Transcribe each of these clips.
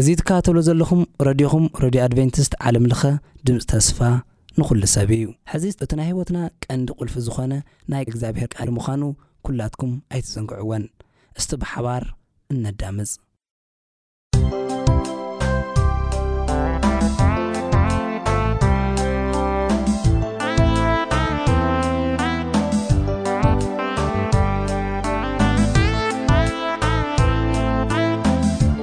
እዚ ትከታተልዎ ዘለኹም ረድዮኹም ረድዮ ኣድቬንትስት ዓለም ልኸ ድምፅ ተስፋ ንኹሉ ሰብ እዩ። ሕዚ እቲ ናይ ህይወትና ቀንዲ ቁልፊ ዝኾነ ናይ እግዚኣብሔር ቃል ምዃኑ ኩላትኩም ኣይትዘንግዕዎን። እስቲ ብሓባር እነዳምፅ።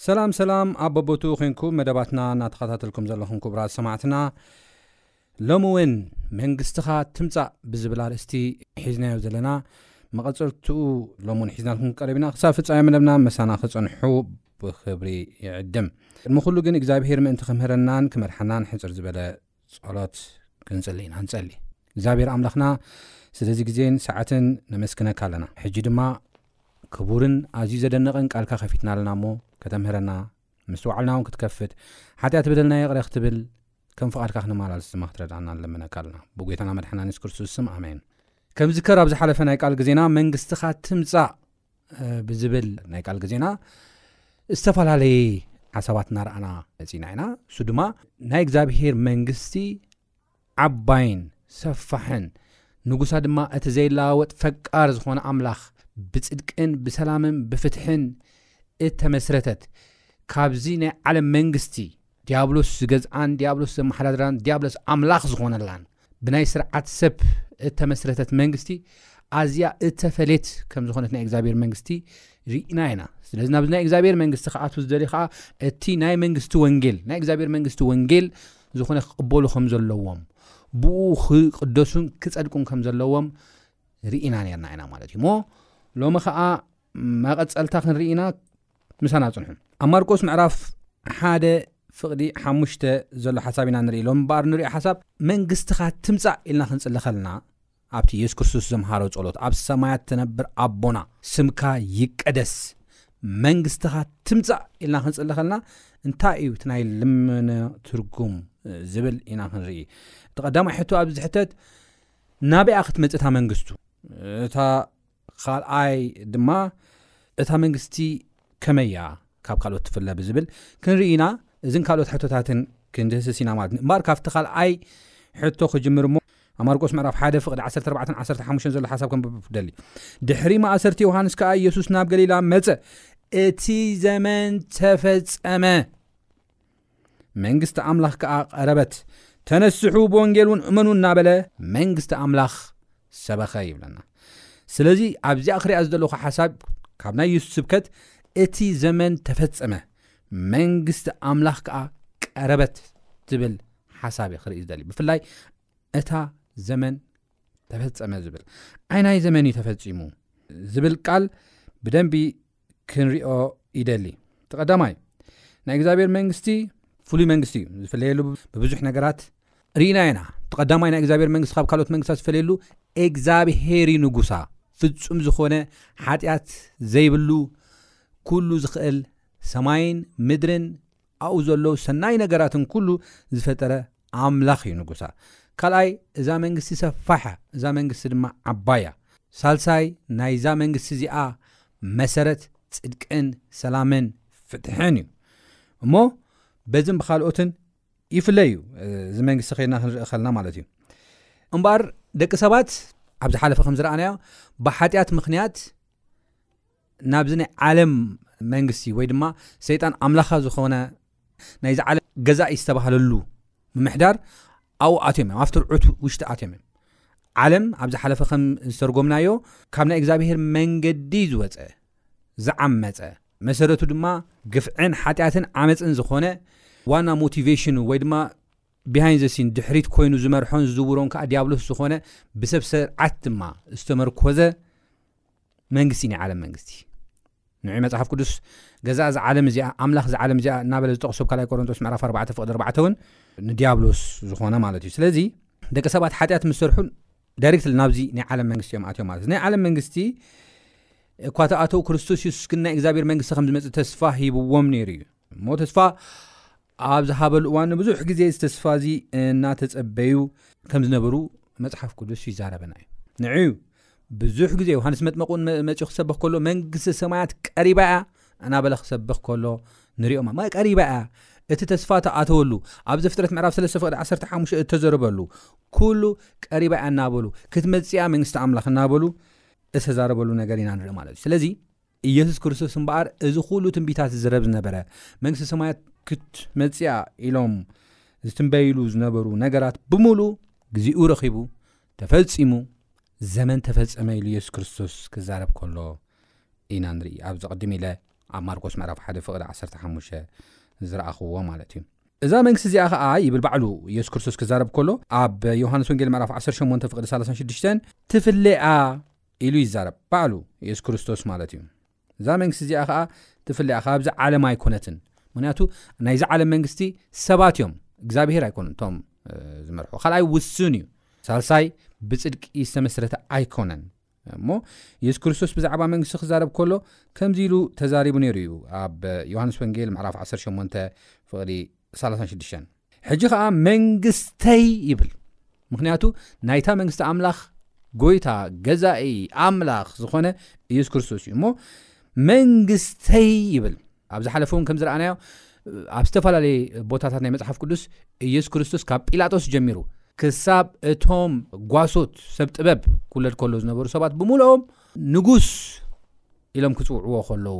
ሰላም ሰላም ኣብ በቦትኡ ኮንኩም መደባትና እናተኸታተልኩም ዘለኹም ክቡራት ሰማዕትና ሎሚ እውን መንግስትኻ ትምፃእ ብዝብል ኣርእስቲ ሒዝናዮ ዘለና መቐፀልትኡ ሎሚ እውን ሒዝናልኩም ቀሪብና ክሳብ ፍፃዮ መደብና መሳና ክፀንሑ ብክብሪ ይዕድም ቅድሚ ኩሉ ግን እግዚኣብሄር ምእንቲ ክምህረናን ክመርሓናን ሕፅር ዝበለ ጸሎት ክንጽሊ ኢና ንጸሊ እግዚኣብሔር ኣምላኽና ስለዚ ግዜን ሰዓትን ነመስግነካ ኣለና ሕጂ ድማ ክቡርን ኣዝዩ ዘደነቐን ቃልካ ከፊትና ኣለና እሞ ከተምህረና ምስትውዓልና እውን ክትከፍት ሓጢኣት በደልና ይቕረ ክትብል ከም ፍቓድካ ክንመላለስ ድማ ክትረዳእና ንልምነካ ኣለና ብጎይታና መድሓና ንስ ክርስቶስ ስም ኣሜን ከም ዝከር ኣብ ዝሓለፈ ናይ ቃል ግዜና መንግስትኻ ትምፃእ ብዝብል ናይ ቃል ግዜና ዝተፈላለየ ሓሳባት እናረኣና መጺእና ኢና እሱ ድማ ናይ እግዚኣብሄር መንግስቲ ዓባይን ሰፋሕን ንጉሳ ድማ እቲ ዘይለዋወጥ ፈቃር ዝኾነ ኣምላኽ ብጽድቅን ብሰላምን ብፍትሕን እተመስረተት ካብዚ ናይ ዓለም መንግስቲ ዲያብሎስ ዝገዝኣን ዲያብሎስ ዘመሓዳድራን ዲያብሎስ ኣምላኽ ዝኾነላን ብናይ ስርዓት ሰብ እተመስረተት መንግስቲ ኣዝያ እተፈለየት ከም ዝኾነት ናይ እግዚኣብሔር መንግስቲ ርኢና ኢና ስለዚ ናብዚ ናይ እግዚኣብሔር መንግስቲ ክኣትው ዝደልዩ ከዓ እቲ ናይ መንግስቲ ወንጌል ናይ እግዚኣብሔር መንግስቲ ወንጌል ዝኾነ ክቕበሉ ከም ዘለዎም ብኡ ክቅደሱን ክፀድቁን ከም ዘለዎም ርኢና ነርና ኢና ማለት እዩ እሞ ሎሚ ከዓ መቐጸልታ ክንርኢ ኢና ምሳና ጽንሑ። ኣብ ማርቆስ ምዕራፍ ሓደ ፍቕዲ ሓሙሽተ ዘሎ ሓሳብ ኢና ንርኢ ሎም እምበኣር ንሪኦ ሓሳብ መንግስትኻ ትምጻእ ኢልና ክንጽሊ ከለና ኣብቲ የሱስ ክርስቶስ ዘምሃሮ ጸሎት ኣብ ሰማያት ትነብር ኣቦና ስምካ ይቀደስ መንግስትኻ ትምጻእ ኢልና ክንጽሊ ከለና እንታይ እዩ እቲ ናይ ልምነ ትርጉም ዝብል ኢና ክንርኢ እቲ ቀዳማይ ሕቶ ኣብዚ ዝሕተት ናበይኣ ክትመጽእታ መንግስቱ እታ ኻልኣይ ድማ እታ መንግስቲ ከመይ እያ ካብ ካልኦት ትፍለ ብዝብል ክንርኢ ኢና። እዝን ካልኦት ሕቶታትን ክንድህስስ ኢና ማለት እዩ። እምበኣር ካብቲ ኻልኣይ ሕቶ ክጅምር እሞ ኣብ ማርቆስ ምዕራፍ ሓደ ፍቕዲ ዓሰርተ ኣርባዕተን ዓሰርተ ሓሙሽተን ዘሎ ሓሳብ ከንብብ እደሊ። ድሕሪ ማእሰርቲ ዮሃንስ ከኣ ኢየሱስ ናብ ገሊላ መጸ፣ እቲ ዘመን ተፈጸመ። መንግስቲ ኣምላኽ ከኣ ቐረበት፣ ተነስሑ ብወንጌል እውን እመኑ እናበለ መንግስቲ ኣምላኽ ሰበኸ ይብለና። ስለዚ ኣብዚኣ ክሪኣ ዝደለኹ ሓሳብ ካብ ናይ የሱስ ስብከት እቲ ዘመን ተፈጸመ መንግስቲ ኣምላኽ ከኣ ቀረበት ዝብል ሓሳብ እየ ክርኢ ዝደሊ ብፍላይ እታ ዘመን ተፈጸመ ዝብል ዓይናይ ዘመን እዩ ተፈጺሙ ዝብል ቃል ብደንቢ ክንሪኦ ይደሊ እቲ ቀዳማይ ናይ እግዚኣብሔር መንግስቲ ፍሉይ መንግስቲ እዩ ዝፍለየሉ ብብዙሕ ነገራት ርኢና ኢና እቲ ቀዳማይ ናይ እግዚኣብሔር መንግስቲ ካብ ካልኦት መንግስታት ዝፈለየሉ እግዚኣብሄር ንጉሳ ፍፁም ዝኾነ ሓጢኣት ዘይብሉ ኩሉ ዝኽእል ሰማይን ምድርን ኣብኡ ዘለዉ ሰናይ ነገራትን ኩሉ ዝፈጠረ ኣምላኽ እዩ ንጉሳ። ካልኣይ እዛ መንግስቲ ሰፋሕ እያ፣ እዛ መንግስቲ ድማ ዓባይ እያ። ሳልሳይ ናይዛ መንግስቲ እዚኣ መሰረት ጽድቅን ሰላምን ፍትሕን እዩ እሞ በዝን ብኻልኦትን ይፍለ እዩ እዚ መንግስቲ ከድና ክንርኢ ከልና ማለት እዩ እምበኣር ደቂ ሰባት ኣብ ዝሓለፈ ከም ዝረኣናዮ ብሓጢኣት ምክንያት ናብዚ ናይ ዓለም መንግስቲ ወይ ድማ ሰይጣን ኣምላኻ ዝኾነ ናይዚ ዓለም ገዛኢ ዝተባህለሉ ምምሕዳር ኣብኡ ኣትዮም እዮም ኣብቲ ርዑት ውሽጢ ኣትዮም እዮም ዓለም ኣብ ዝሓለፈ ከም ዝተርጎምናዮ ካብ ናይ እግዚኣብሄር መንገዲ ዝወፀ ዝዓመፀ መሰረቱ ድማ ግፍዕን ሓጢኣትን ዓመፅን ዝኾነ ዋና ሞቲቨሽኑ ወይ ድማ ብሃይን ዘሲን ድሕሪት ኮይኑ ዝመርሖን ዝዝውሮን ከዓ ዲያብሎስ ዝኾነ ብሰብ ስርዓት ድማ ዝተመርኮዘ መንግስቲ ናይ ዓለም መንግስቲ ንዑ መጽሓፍ ቅዱስ ገዛ እዚ ዓለም እዚኣ ኣምላኽ እዚ ዓለም እዚኣ እናበለ ዝጠቕሶብ ካልይ ቆሮንጦስ ምዕራፍ 4 ፍቅዲ 4 እውን ንዲያብሎስ ዝኾነ ማለት እዩ ስለዚ ደቂ ሰባት ሓጢኣት ምስ ሰርሑ ዳይሬክትሊ ናብዚ ናይ ዓለም መንግስቲ እዮም ኣትዮም ማለት ናይ ዓለም መንግስቲ እኳ ተኣተው ክርስቶስ የሱስ ግን ናይ እግዚኣብሔር መንግስቲ ከም ዝመፅእ ተስፋ ሂብዎም ነይሩ እዩ እሞ ተስፋ ኣብ ዝሃበሉ እዋን ንብዙሕ ግዜ እዚ ተስፋ እዚ እናተጸበዩ ከም ዝነበሩ መጽሓፍ ቅዱስ ይዛረበና እዩ ንዕዩ ብዙሕ ግዜ ዮሃንስ መጥመቁ መፅኡ ክሰብኽ ከሎ መንግስቲ ሰማያት ቀሪባ እያ እናበለ ክሰብኽ ከሎ ንሪኦ ማ ቀሪባ እያ እቲ ተስፋ ተኣተወሉ ኣብዚ ፍጥረት ምዕራፍ 3 ፍቅዲ 15 እተዘረበሉ ኩሉ ቀሪባ እያ እናበሉ ክትመፅያ መንግስቲ ኣምላኽ እናበሉ እተዛረበሉ ነገር ኢና ንርኢ ማለት እዩ ስለዚ ኢየሱስ ክርስቶስ እምበኣር እዚ ዅሉ ትንቢታት ዝዝረብ ዝነበረ፣ መንግስተ ሰማያት ክትመጽእያ ኢሎም ዝትንበይሉ ዝነበሩ ነገራት ብምሉኡ ግዚኡ ረኺቡ፣ ተፈጺሙ፣ ዘመን ተፈጸመ ኢሉ ኢየሱስ ክርስቶስ ክዛረብ ከሎ ኢና ንርኢ። ኣብዚ ቅድም ኢለ ኣብ ማርቆስ ምዕራፍ ሓደ ፍቕዲ ዓሰርተ ሓሙሽተ ዝረኣኹዎ ማለት እዩ። እዛ መንግስቲ እዚኣ ኸኣ ይብል ባዕሉ ኢየሱስ ክርስቶስ ክዛረብ ከሎ ኣብ ዮሃንስ ወንጌል ምዕራፍ ዓሰርተ ሸሞንተ ፍቕዲ ሰላሳን ሽዱሽተን ትፍለኣ ኢሉ ይዛረብ ባዕሉ የሱስ ክርስቶስ ማለት እዩ እዛ መንግስቲ እዚኣ ከኣ ትፍለያ ካብዚ ዓለም ኣይኮነትን ምክንያቱ ናይዚ ዓለም መንግስቲ ሰባት እዮም እግዚኣብሄር ኣይኮኑን እቶም ዝመርሑ ካልኣይ ውሱን እዩ ሳልሳይ ብፅድቂ ዝተመስረተ ኣይኮነን እሞ የሱስ ክርስቶስ ብዛዕባ መንግስቲ ክዛረብ ከሎ ከምዚ ኢሉ ተዛሪቡ ነይሩ እዩ ኣብ ዮሃንስ ወንጌል ምዕራፍ 18 ፍቕዲ 36 ሕጂ ኸዓ መንግስተይ ይብል ምክንያቱ ናይታ መንግስቲ ኣምላኽ ጎይታ ገዛኢ ኣምላኽ ዝኾነ ኢየሱስ ክርስቶስ እዩ እሞ መንግስተይ ይብል ኣብ ዝሓለፈ እውን ከም ዝረኣናዮ ኣብ ዝተፈላለየ ቦታታት ናይ መፅሓፍ ቅዱስ ኢየሱስ ክርስቶስ ካብ ጲላጦስ ጀሚሩ ክሳብ እቶም ጓሶት ሰብ ጥበብ ኩለድ ከሎ ዝነበሩ ሰባት ብምልኦም ንጉስ ኢሎም ክጽውዕዎ ከለዉ፣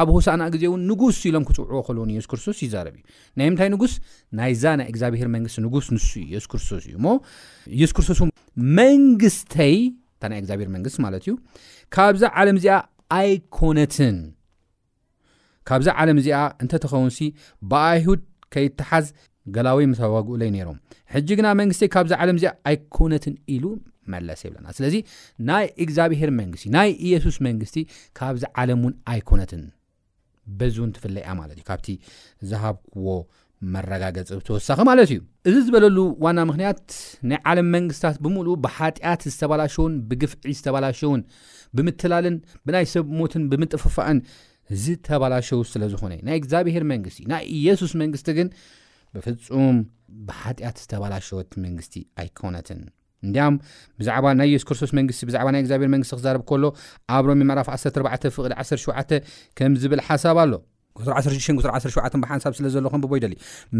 ኣብ ሆሳእና ግዜ ውን ንጉስ ኢሎም ክጽውዕዎ ከለዉ ንየሱስ ክርስቶስ ይዛረብ እዩ። ናይ ምንታይ ንጉስ? ናይዛ ናይ እግዝኣብሄር መንግስቲ ንጉስ ንሱ እዩ፣ የሱስ ክርስቶስ እዩ። እሞ የሱስ ክርስቶስ ውን መንግስተይ፣ እታ ናይ እግዝኣብሄር መንግስቲ ማለት እዩ፣ ካብዛ ዓለም እዚኣ ኣይኮነትን። ካብዛ ዓለም እዚኣ እንተ ትኸውንሲ ብኣይሁድ ከይተሓዝ ገላወይ ምተዋግኡለይ ነይሮም፣ ሕጂ ግና መንግስተይ ካብዛ ዓለም እዚኣ ኣይኮነትን ኢሉ መለሰ ይብለና። ስለዚ ናይ እግዚኣብሄር መንግስቲ ናይ ኢየሱስ መንግስቲ ካብዚ ዓለም እውን ኣይኮነትን። በዚ እውን ትፍለይ እያ ማለት እዩ ካብቲ ዝሃብክዎ መረጋገጺ ብተወሳኺ ማለት እዩ። እዚ ዝበለሉ ዋና ምኽንያት ናይ ዓለም መንግስታት ብምሉኡ ብሓጢኣት ዝተባላሸውን ብግፍዒ ዝተባላሸውን ብምትላልን ብናይ ሰብ ሞትን ብምጥፍፋእን ዝተባላሸው ስለ ዝኾነ እዩ። ናይ እግዚኣብሄር መንግስቲ ናይ ኢየሱስ መንግስቲ ግን ብፍጹም ብሓጢኣት ዝተባላሸወት መንግስቲ ኣይኮነትን። እንዲያም ብዛዕባ ናይ የሱስ ክርስቶስ መንግስቲ ብዛዕባ ናይ እግዚኣብሔር መንግስቲ ክዛረብ ከሎ ኣብ ሮሜ ምዕራፍ 14 ፍቕዲ 17 ከም ዝብል ሓሳብ ኣሎ ቁፅሪ ዓሰርተ ሽዱሽተን ቁፅሪ ዓሰርተ ሸውዓተን ብሓንሳብ ስለ ዘሎ ከንብቦ ይደሊ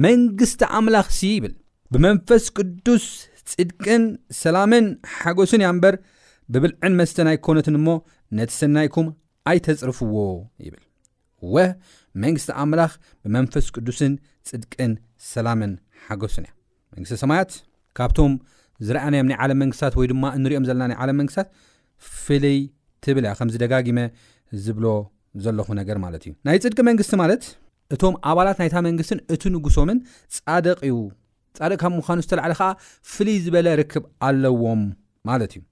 መንግስቲ ኣምላኽ ሲ ይብል ብመንፈስ ቅዱስ ጽድቅን ሰላምን ሓጎስን እያ እምበር ብብልዕን መስተን ኣይኮነትን እሞ ነቲ ሰናይኩም ኣይተጽርፍዎ ይብል እወ መንግስቲ ኣምላኽ ብመንፈስ ቅዱስን ጽድቅን ሰላምን ሓጎስን እያ መንግስተ ሰማያት ካብቶም ዝረኣናዮም ናይ ዓለም መንግስታት ወይ ድማ እንሪኦም ዘለና ናይ ዓለም መንግስታት ፍልይ ትብል እያ ከምዚ ደጋጊመ ዝብሎ ዘለኹ ነገር ማለት እዩ ናይ ፅድቂ መንግስቲ ማለት እቶም ኣባላት ናይታ መንግስትን እቲ ንጉሶምን ፃድቕ እዩ ፃድቕ ካብ ምዃኑ ዝተላዕለ ከዓ ፍልይ ዝበለ ርክብ ኣለዎም ማለት እዩ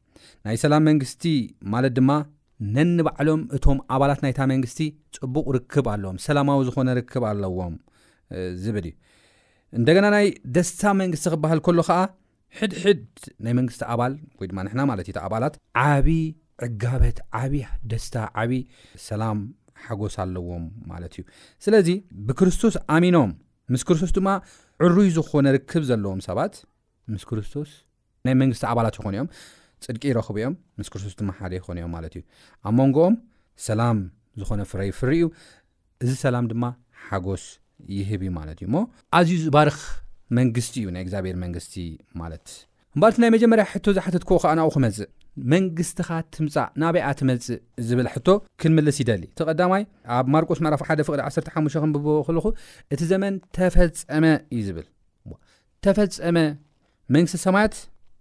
ናይ ሰላም መንግስቲ ማለት ድማ ነንባዕሎም እቶም ኣባላት ናይታ መንግስቲ ፅቡቕ ርክብ ኣለዎም ሰላማዊ ዝኾነ ርክብ ኣለዎም ዝብል እዩ እንደገና ናይ ደስታ መንግስቲ ክበሃል ከሎ ከኣ ሕድሕድ ናይ መንግስቲ ኣባል ወይ ድማ ንሕና ማለት ኢቲ ኣባላት ዓቢ ዕጋበት ዓቢ ደስታ ዓቢ ሰላም ሓጎስ ኣለዎም ማለት እዩ ስለዚ ብክርስቶስ ኣሚኖም ምስ ክርስቶስ ድማ ዕሩይ ዝኾነ ርክብ ዘለዎም ሰባት ምስ ክርስቶስ ናይ መንግስቲ ኣባላት ይኾኑ እዮም፣ ጽድቂ ይረኽቡ እዮም፣ ምስ ክርስቶስ ድማ ሓደ ይኾኑ እዮም ማለት እዩ። ኣብ መንጎኦም ሰላም ዝኾነ ፍረ ይፍሪ እዩ፣ እዚ ሰላም ድማ ሓጎስ ይህብ እዩ ማለት እዩ እሞ ኣዝዩ ዝባርኽ መንግስቲ እዩ ናይ እግዚኣብሔር መንግስቲ ማለት እምበር እቲ ናይ መጀመርያ ሕቶ ዝሓተትክዎ ከዓ ናብኡ ክመፅእ መንግስትኻ ትምፃእ ናበይ እያ ትመፅእ ዝብል ሕቶ ክንምልስ ይደሊ እቲ ቀዳማይ ኣብ ማርቆስ ምዕራፍ ሓደ ፍቅዲ 15 ክንብቦ ከለኹ እቲ ዘመን ተፈፀመ እዩ ዝብል ተፈጸመ መንግስተ ሰማያት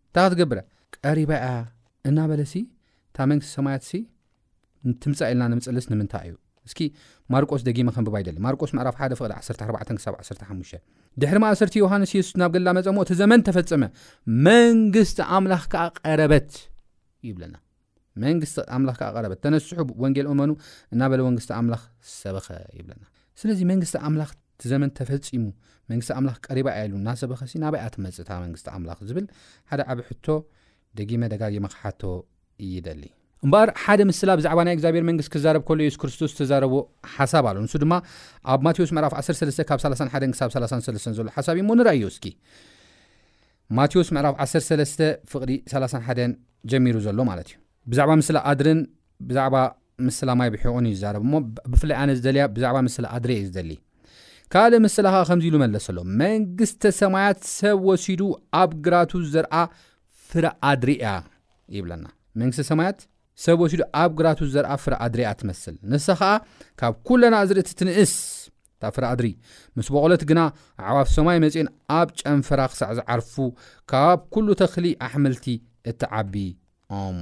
እንታይ ክትገብር እያ ቀሪባ እያ እናበለ ሲ እታ መንግስተ ሰማያት ሲ ትምጻእ ኢልና ንምጽልስ ንምንታይ እዩ እስኪ ማርቆስ ደጊመ ከንብባ ይደሊ ማርቆስ ምዕራፍ 1 ፍቕዲ 14 ክሳብ 15 ድሕሪ ማእሰርቲ ዮሃንስ የሱስ ናብ ገሊላ መጸ እሞ እቲ ዘመን ተፈጸመ መንግስቲ ኣምላኽ ከዓ ቀረበት ይብለና መንግስቲ ኣምላኽ ከኣ ቀረበት ተነስሑ ብወንጌል እመኑ እናበለ ወንግስቲ ኣምላኽ ሰበኸ ይብለና ስለዚ መንግስቲ ኣምላኽ እቲ ዘመን ተፈጺሙ መንግስቲ ኣምላኽ ቀሪባ እያ ኢሉ እናሰበኸሲ ናበይ እያ ትመጽእ እታ መንግስቲ ኣምላኽ ዝብል ሓደ ዓቢ ሕቶ ደጊመ ደጋጊመ ክሓቶ ይደሊ እምበኣር ሓደ ምስላ ብዛዕባ ናይ እግዚኣብሔር መንግስት ክዛረብ ከሎ የሱስ ክርስቶስ ዝተዛረቦ ሓሳብ ኣሎ ንሱ ድማ ኣብ ማቴዎስ ምዕራፍ 13 ካብ 31 ክሳብ 33 ዘሎ ሓሳብ እዩ እሞ ንርኣዮ እስኪ ማቴዎስ ምዕራፍ ዓሰርተ ሰለስተ ፍቕዲ ሰላሳን ሓደን ጀሚሩ ዘሎ ማለት እዩ። ብዛዕባ ምስላ ኣድርን ብዛዕባ ምስላ ማይ ብሒቑን እዩ ዝዛረብ እሞ ብፍላይ ኣነ ዝደልያ ብዛዕባ ምስላ ኣድሪ እየ ዝደሊ። ካልእ ምስላ ኸኣ ከምዚ ኢሉ መለሰሎም፣ መንግስተ ሰማያት ሰብ ወሲዱ ኣብ ግራቱ ዝዘርኣ ፍረ ኣድሪ እያ ይብለና። መንግስተ ሰማያት ሰብ ወሲዱ ኣብ ግራቱ ዝዘርኣ ፍረ ኣድሪ እያ ትመስል። ንሳ ኸኣ ካብ ኩለን ኣዝርእቲ ትንእስ፣ እታ ፍረ ኣድሪ ምስ ቦቖለት ግና፣ ኣዕዋፍ ሰማይ መጺኤን ኣብ ጨንፈራ ክሳዕ ዝዓርፉ፣ ካብ ኵሉ ተኽሊ ኣሕምልቲ እትዓቢ ኦም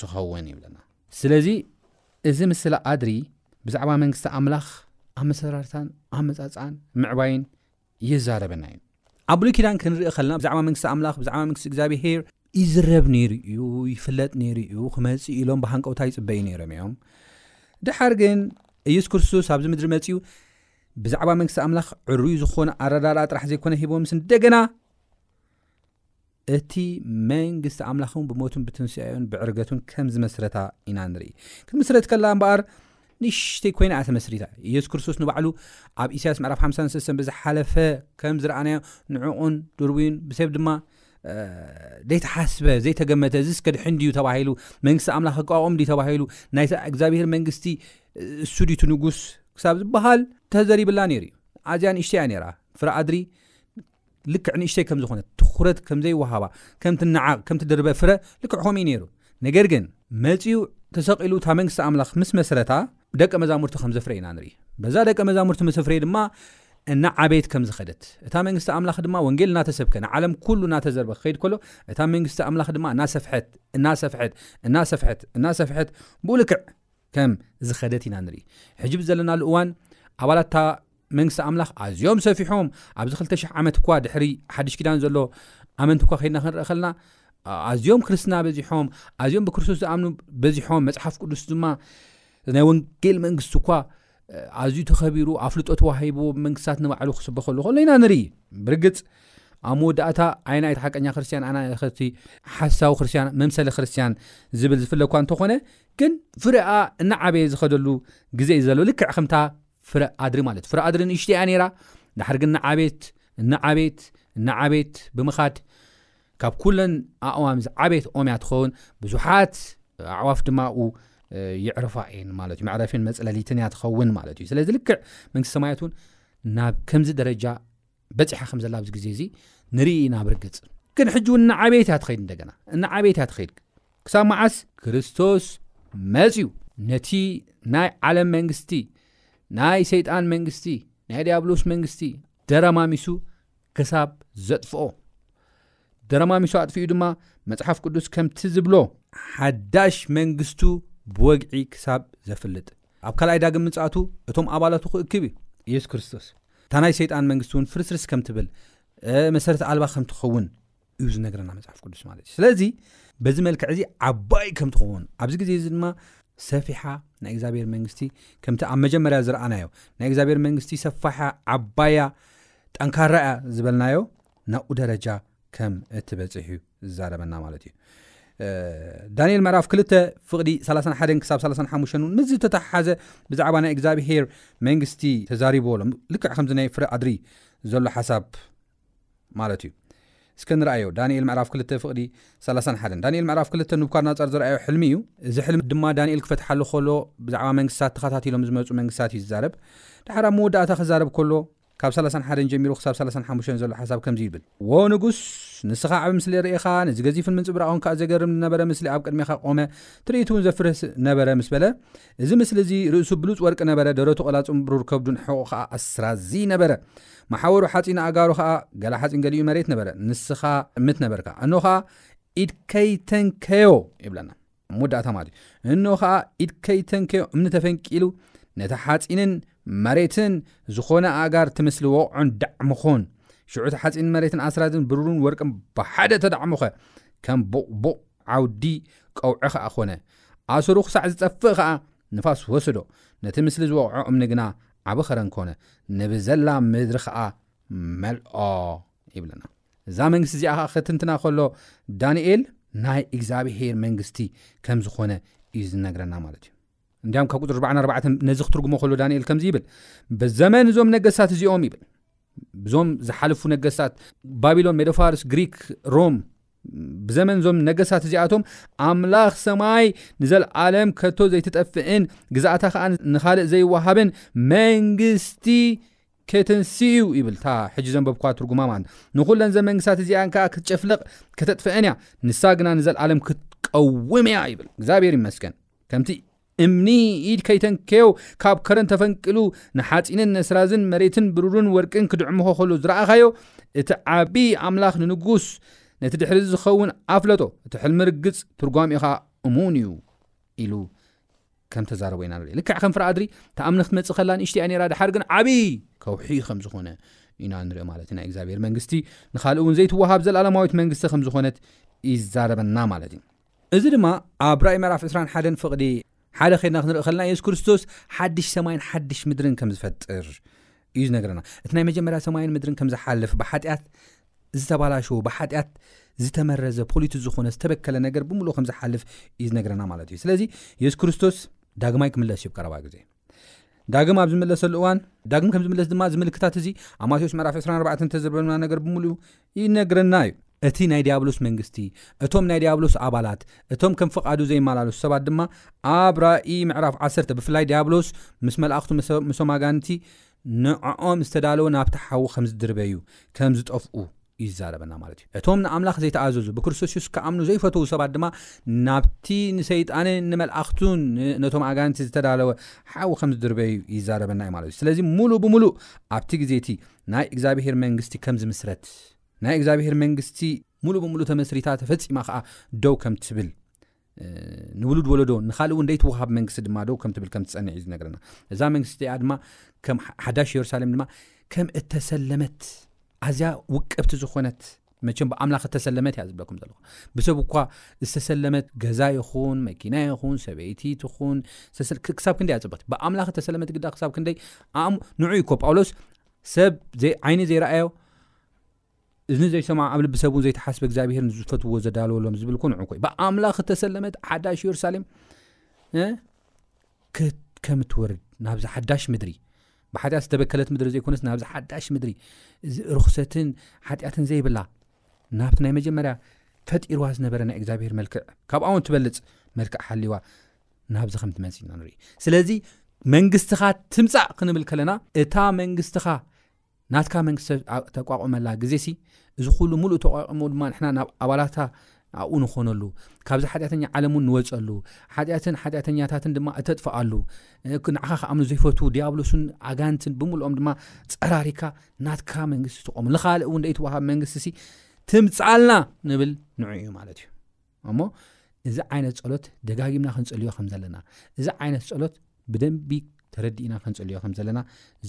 ትኸውን ይብለና። ስለዚ፣ እዚ ምስላ ኣድሪ ብዛዕባ መንግስቲ ኣምላኽ ኣመሰራርታን ኣመጻጽኣን ምዕባይን ይዛረበና እዩ። ኣብ ብሉይ ኪዳን ክንርኢ ከለና ብዛዕባ መንግስቲ ኣምላኽ ብዛዕባ መንግስቲ እግዚኣብሄር ይዝረብ ነይሩ እዩ ይፍለጥ ነይሩ እዩ ክመጽእ ኢሎም ብሃንቀውታ ይጽበዩ ነይሮም እዮም ድሓር ግን ኢየሱስ ክርስቶስ ኣብዚ ምድሪ መጺኡ ብዛዕባ መንግስቲ ኣምላኽ ዕሩይ ዝኾነ ኣረዳድኣ ጥራሕ ዘይኮነ ሂቦምስ እንደገና እቲ መንግስቲ ኣምላኽውን ብሞቱን ብትንስኣኡን ብዕርገቱን ከም ዝመስረታ ኢና ንርኢ። ክትምስረት ከላ እምበኣር ንእሽተይ ኮይና እያ ተመስሪታ። ኢየሱስ ክርስቶስ ንባዕሉ ኣብ ኢሳያስ ምዕራፍ 50 ሰሰን ብዝሓለፈ ከም ዝረኣናዮ ንዕቑን ድርብዩን ብሰብ ድማ ዘይተሓስበ ዘይተገመተ እዚ እስከ ድሕን ድዩ ተባሂሉ መንግስቲ ኣምላኽ ክቋቆም ድዩ ተባሂሉ ናይ እግዚኣብሄር መንግስቲ እሱ ድዩ እቲ ንጉስ ክሳብ ዝበሃል ተዘሪብላ ነይሩ እዩ ኣዝያ ንእሽተይ እያ ነይራ ፍረ ኣድሪ ልክዕ ንእሽተይ ከም ዝኾነት፣ ትኹረት ከም ዘይወሃባ፣ ከም ትነዓቕ፣ ከም ትድርበ ፍረ ልክዕ ከምኡ እዩ ነይሩ። ነገር ግን መጺኡ ተሰቒሉ እታ መንግስቲ ኣምላኽ ምስ መስረታ ደቀ መዛሙርቲ ከም ዘፍረየ ኢና ንርኢ። በዛ ደቀ መዛሙርቲ ምስ ኣፍረየ ድማ እናዓበየት ከም ዝኸደት፣ እታ መንግስቲ ኣምላኽ ድማ ወንጌል እናተሰብከ ንዓለም ኩሉ እናተዘርበ ክኸይድ ከሎ፣ እታ መንግስቲ ኣምላኽ ድማ እናሰፍሐት እናሰፍሐት እናሰፍሐት እናሰፍሐት ብኡ ልክዕ ከም ዝኸደት ኢና ንርኢ። ሕጂ ብዘለናሉ እዋን ኣባላት እታ መንግስቲ ኣምላኽ ኣዝዮም ሰፊሖም፣ ኣብዚ ክልተ ሽሕ ዓመት እኳ ድሕሪ ሓድሽ ኪዳን ዘሎ ኣመንቲ እኳ ከይድና ክንርኢ ከለና ኣዝዮም ክርስትና በዚሖም፣ ኣዝዮም ብክርስቶስ ዝኣምኑ በዚሖም፣ መጽሓፍ ቅዱስ ድማ ናይ ወንጌል መንግስቲ እኳ ኣዝዩ ተኸቢሩ ኣፍልጦ ተዋሂብዎ ብመንግስታት ንባዕሉ ክስበኸሉ ከሎ ኢና ንርኢ ብርግጽ ኣብ መወዳእታ ዓይና እቲ ሓቀኛ ክርስትያን ኣና እቲ ሓሳዊ ክርስትያን መምሰሊ ክርስትያን ዝብል ዝፍለ እኳ እንተኾነ ግን ፍረኣ እናዓበየ ዝኸደሉ ግዘ እዩ ዘሎ፣ ልክዕ ከምታ ፍረ ኣድሪ ማለት እዩ። ፍረ ኣድሪ ንእሽተይ እያ ነይራ፣ ድሓር ግን እናዓበየት እናዓበየት እናዓበየት ብምኻድ ካብ ኩለን ኣእዋም ዝዓበየት ኦም እያ ትኸውን። ብዙሓት ኣዕዋፍ ድማ ኣብኡ ይዕርፋ እየን ማለት እዩ። መዕረፊን መፅለሊትን እያ ትኸውን ማለት እዩ። ስለዚ ልክዕ መንግስቲ ሰማያት እውን ናብ ከምዚ ደረጃ በፂሓ ከም ዘላ ኣብዚ ግዜ እዚ ንርኢ ኢና ብርግፅ ግን ሕጂ እውን ንዓበየት እያ ትኸይድ እንደገና ንዓበየት እያ ትኸይድ ክሳብ መዓስ ክርስቶስ መፅዩ ነቲ ናይ ዓለም መንግስቲ ናይ ሰይጣን መንግስቲ ናይ ዲያብሎስ መንግስቲ ደረማሚሱ ክሳብ ዘጥፍኦ ደረማሚሱ ኣጥፊኡ ድማ መጽሓፍ ቅዱስ ከምቲ ዝብሎ ሓዳሽ መንግስቱ ብወግዒ ክሳብ ዘፍልጥ ኣብ ካልኣይ ዳግም ምጽኣቱ እቶም ኣባላቱ ክእክብ እዩ። ኢየሱስ ክርስቶስ እታ ናይ ሰይጣን መንግስቲ እውን ፍርስርስ ከም ትብል መሰረት ኣልባ ከም ትኸውን እዩ ዝነግረና መጽሓፍ ቅዱስ ማለት እዩ። ስለዚ በዚ መልክዕ እዚ ዓባይ ከም ትኸውን ኣብዚ ግዜ እዚ ድማ ሰፊሓ ናይ እግዚኣብሔር መንግስቲ ከምቲ ኣብ መጀመርያ ዝረኣናዮ ናይ እግዚኣብሔር መንግስቲ ሰፋሓ ዓባያ ጠንካራ እያ ዝበልናዮ ናብኡ ደረጃ ከም እትበፅሕ እዩ ዝዛረበና ማለት እዩ ዳንኤል ምዕራፍ 2 ፍቕዲ 31 ክሳብ 35 እውን ምስ ዝተተሓሓዘ ብዛዕባ ናይ እግዚኣብሄር መንግስቲ ተዛሪብዎ ኣሎ ልክዕ ከምዚ ናይ ፍረ ኣድሪ ዘሎ ሓሳብ ማለት እዩ እስከ ንርኣዮ ዳንኤል ምዕራፍ 2 ፍቕዲ 31 ዳንኤል ምዕራፍ 2 ንብኳድናፀር ዝረኣዮ ሕልሚ እዩ እዚ ሕልሚ ድማ ዳንኤል ክፈትሓሉ ከሎ ብዛዕባ መንግስታት ተኸታቲሎም ዝመፁ መንግስታት እዩ ዝዛረብ ድሓር ኣብ መወዳእታ ክዛረብ ከሎ ካብ ሰላሳን ሓደን ጀሚሩ ክሳብ ሰላሳን ሓሙሽተን ዘሎ ሓሳብ ከምዚ ይብል። ዎ ንጉስ! ንስኻ ዓቢ ምስሊ ርኤኻ፣ ነዚ ገዚፍን ምንጽብራቑን ከኣ ዘገርም ዝነበረ ምስሊ ኣብ ቅድሜኻ ቆመ፣ ትርኢት'ውን ዘፍርህ ነበረ ምስ በለ፣ እዚ ምስሊ እዚ ርእሱ ብሉጽ ወርቂ ነበረ፣ ደረቱ ቐላጹን ብሩር ከብዱን ሕቖኡ ኸኣ ኣስራዚ ነበረ። መሓውሩ ሓጺን ኣእጋሩ ኸኣ ገለ ሓጺን ገሊኡ መሬት ነበረ። ንስኻ ምት ነበርካ። እንሆ ኸኣ ኢድ ከይተንከዮ! ይብለና። ኣብ መወዳእታ ማለት እዩ። እኖ ኸኣ ኢድ ከይተንከዮ እምኒ ተፈንቂሉ ነቲ ሓጺንን መሬትን ዝኾነ ኣእጋር ትምስሊ ወቕዑን ዳዕሙኹን። ሽዑ እቲ ሓጺንን መሬትን ኣስራድን ብሩርን ወርቅን ብሓደ ተዳዕሙኸ፣ ከም ቡቕቡቕ ዓውዲ ቀውዒ ኸኣ ኾነ። ኣሰሩ ክሳዕ ዝጠፍእ ኸኣ ንፋስ ወሰዶ፣ ነቲ ምስሊ ዝወቕዖ እምኒ ግና ዓቢ ኸረን ኮነ፣ ንብዘላ ምድሪ ኸኣ መልኦ ይብለና። እዛ መንግስቲ እዚኣ ኸኣ ኸትንትና ኸሎ ዳንኤል ናይ እግዚኣብሄር መንግስቲ ከም ዝኾነ እዩ ዝነግረና ማለት እዩ እንዲያም ካብ ቁፅሪ 44 ነዚ ክትርጉሞ ከሎ ዳንኤል ከምዚ ይብል ብዘመን እዞም ነገስታት እዚኦም ይብል ብዞም ዝሓለፉ ነገስታት ባቢሎን ሜዶፋርስ ግሪክ ሮም ብዘመን እዞም ነገስታት እዚኣቶም ኣምላኽ ሰማይ ንዘለዓለም ከቶ ዘይትጠፍእን ግዛእታ ከዓ ንኻልእ ዘይወሃብን መንግስቲ ኬተንስእ'ዩ ይብል እታ ሕጂ ዘንበብኩዋ ትርጉማማን ንኹለን እዘን መንግስታት እዚኣን ከኣ ክትጨፍልቕ ከተጥፍኤን እያ ንሳ ግና ንዘልኣለም ክትቀውም እያ ይብል እግዚኣብሔር ይመስገን ከምቲ እምኒ ኢድ ከይተንከዮ ካብ ከረን ተፈንቂሉ ንሓጺንን ነስራዝን መሬትን ብሩርን ወርቅን ክድዕምኾ ከሎ ዝረኣኻዮ እቲ ዓቢ ኣምላኽ ንንጉስ ነቲ ድሕሪ ዝኸውን ኣፍለጦ እቲ ሕልሚ ርግጽ ትርጓሚኡ ኸኣ እሙን እዩ ኢሉ ከም ተዛረቦ ኢና ንርኢ ልክዕ ከም ፍረ ኣድሪ ትኣምነ ክትመጽእ ከላ ንእሽቲ እያ ነይራ ድሓር ግን ዓቢ ከውሒ ከም ዝኾነ ኢና ንርኢ ማለት እዩ ናይ እግዚኣብሔር መንግስቲ ንኻልእ እውን ዘይትወሃብ ዘልኣለማዊት መንግስቲ ከም ዝኾነት ይዛረበና ማለት እዩ እዚ ድማ ኣብ ራእይ ምዕራፍ 21 ፍቕዲ ሓደ ኼድና ክንርኢ ከለና የሱስ ክርስቶስ ሓድሽ ሰማይን ሓድሽ ምድርን ከም ዝፈጥር እዩ ዝነገረና እቲ ናይ መጀመርያ ሰማይን ምድርን ከም ዝሓልፍ ብሓጢኣት ዝተባላሸዎ ብሓጢኣት ዝተመረዘ ፖሊቲ ዝኾነ ዝተበከለ ነገር ብምሉእ ከም ዝሓልፍ እዩ ዝነገረና ማለት እዩ ስለዚ የሱስ ክርስቶስ ዳግማይ ክምለስ እዩ ቀረባ ግዜ ዳግም ኣብ ዝምለሰሉ እዋን ዳግም ከም ዝምለስ ድማ እዚ ምልክታት እዚ ኣብ ማቴዎስ ምዕራፍ 24 እተዘበና ነገር ብምሉእ ይነግረና እዩ። እቲ ናይ ድያብሎስ መንግስቲ፣ እቶም ናይ ድያብሎስ ኣባላት፣ እቶም ከም ፍቓዱ ዘይመላለሱ ሰባት ድማ፣ ኣብ ራኢ ምዕራፍ ዓሰርተ ብፍላይ ድያብሎስ ምስ መላእኽቱ ምስም ኣጋንንቲ ንዕኦም ዝተዳለወ ናብቲ ሓዊ ከም ዝድርበዩ፣ ከም ዝጠፍኡ፣ ይዛረበና ማለት እዩ። እቶም ንኣምላኽ ዘይተኣዘዙ፣ ብክርስቶስ የሱስ ክኣምኑ ዘይፈተዉ ሰባት ድማ ናብቲ ንሰይጣንን ንመላእኽቱን ነቶም ኣጋንንቲ ዝተዳለወ ሓዊ ከም ዝድርበዩ ይዛረበና እዩ ማለት እዩ። ስለዚ ምሉእ ብምሉእ ኣብቲ ግዜ እቲ ናይ እግዚኣብሄር መንግስቲ ከም ዝምስረት፣ ናይ እግዚኣብሄር መንግስቲ ምሉእ ብምሉእ ተመስሪታ ተፈጺማ ከኣ ደው ከም ትብል፣ ንውሉድ ወለዶ ንኻልእ እውን ደይትወሃብ መንግስቲ ድማ ደው ከም ትብል ከም ትጸንዕ እዩ ዝነግረና። እዛ መንግስቲ እቲኣ ድማ ከም ሓዳሽ የሩሳሌም ድማ ከም እተሰለመት ኣዝያ ውቅብቲ ዝኾነት፣ መቸም ብኣምላኽ እተሰለመት እያ ዝብለኩም ዘለኹ ብሰብ እኳ ዝተሰለመት ገዛ ይኹን መኪና ይኹን ሰበይቲ ትኹን ክሳብ ክንደይ ኣፅብቕቲ ብኣምላኽ እተሰለመት ግዳ ክሳብ ክንደይ ኣእም ንዑ እኮ ጳውሎስ ሰብ ዓይኒ ዘይረኣዮ እዝኒ ዘይሰማ ኣብ ልቢ ሰብ እውን ዘይተሓስበ እግዚኣብሄር ንዝፈትዎ ዘዳለወሎም ዝብል ኮ ንዑ ኮዩ ብኣምላኽ እተሰለመት ሓዳሽ የሩሳሌም ክት ከም እትወርድ ናብዚ ሓዳሽ ምድሪ ብሓጢኣት ዝተበከለት ምድሪ ዘይኮነስ ናብዚ ሓዳሽ ምድሪ ርኽሰትን ሓጢኣትን ዘይብላ ናብቲ ናይ መጀመርያ ፈጢርዋ ዝነበረ ናይ እግዚኣብሄር መልክዕ ካብኣ ውን ትበልፅ መልክዕ ሓልዋ ናብዚ ከም ትመፅ ኢና ንርኢ ስለዚ መንግስትኻ ትምፃእ ክንብል ከለና እታ መንግስትኻ ናትካ መንግስቲ ተቋቁመላ ግዜ ሲ እዚ ኩሉ ሙሉእ ተቋቂሙ ድማ ንሕና ናብ ኣባላታ ኣብኡ ንኾነሉ ካብዚ ሓጢኣተኛ ዓለም እውን ንወፀሉ ሓጢኣትን ሓጢኣተኛታትን ድማ እተጥፍኣሉ ንዓኻ ክኣምኑ ዘይፈትዉ ዲያብሎስን ኣጋንትን ብምልኦም ድማ ፀራሪካ ናትካ መንግስቲ ትቆሙ ንካልእ እውን ደይትወሃብ መንግስቲ ሲ ትምፃልና ንብል ንዑ እዩ ማለት እዩ እሞ እዚ ዓይነት ጸሎት ደጋጊምና ክንጽልዮ ከም ዘለና እዚ ዓይነት ጸሎት ብደንቢ ተረዲእና ክንጽልዮ ከም ዘለና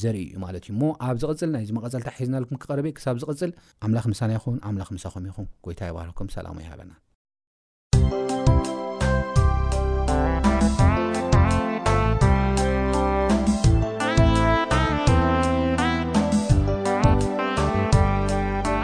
ዘርኢ እዩ ማለት እዩ እሞ ኣብ ዝቕጽል ናይዚ መቐጸልታ ሒዝናልኩም ክቐርብ እየ ክሳብ ዝቕጽል ኣምላኽ ምሳና ይኹን ኣምላኽ ምሳኹም ይኹን ጎይታ ይባርኩም ሰላሙ ይሃበና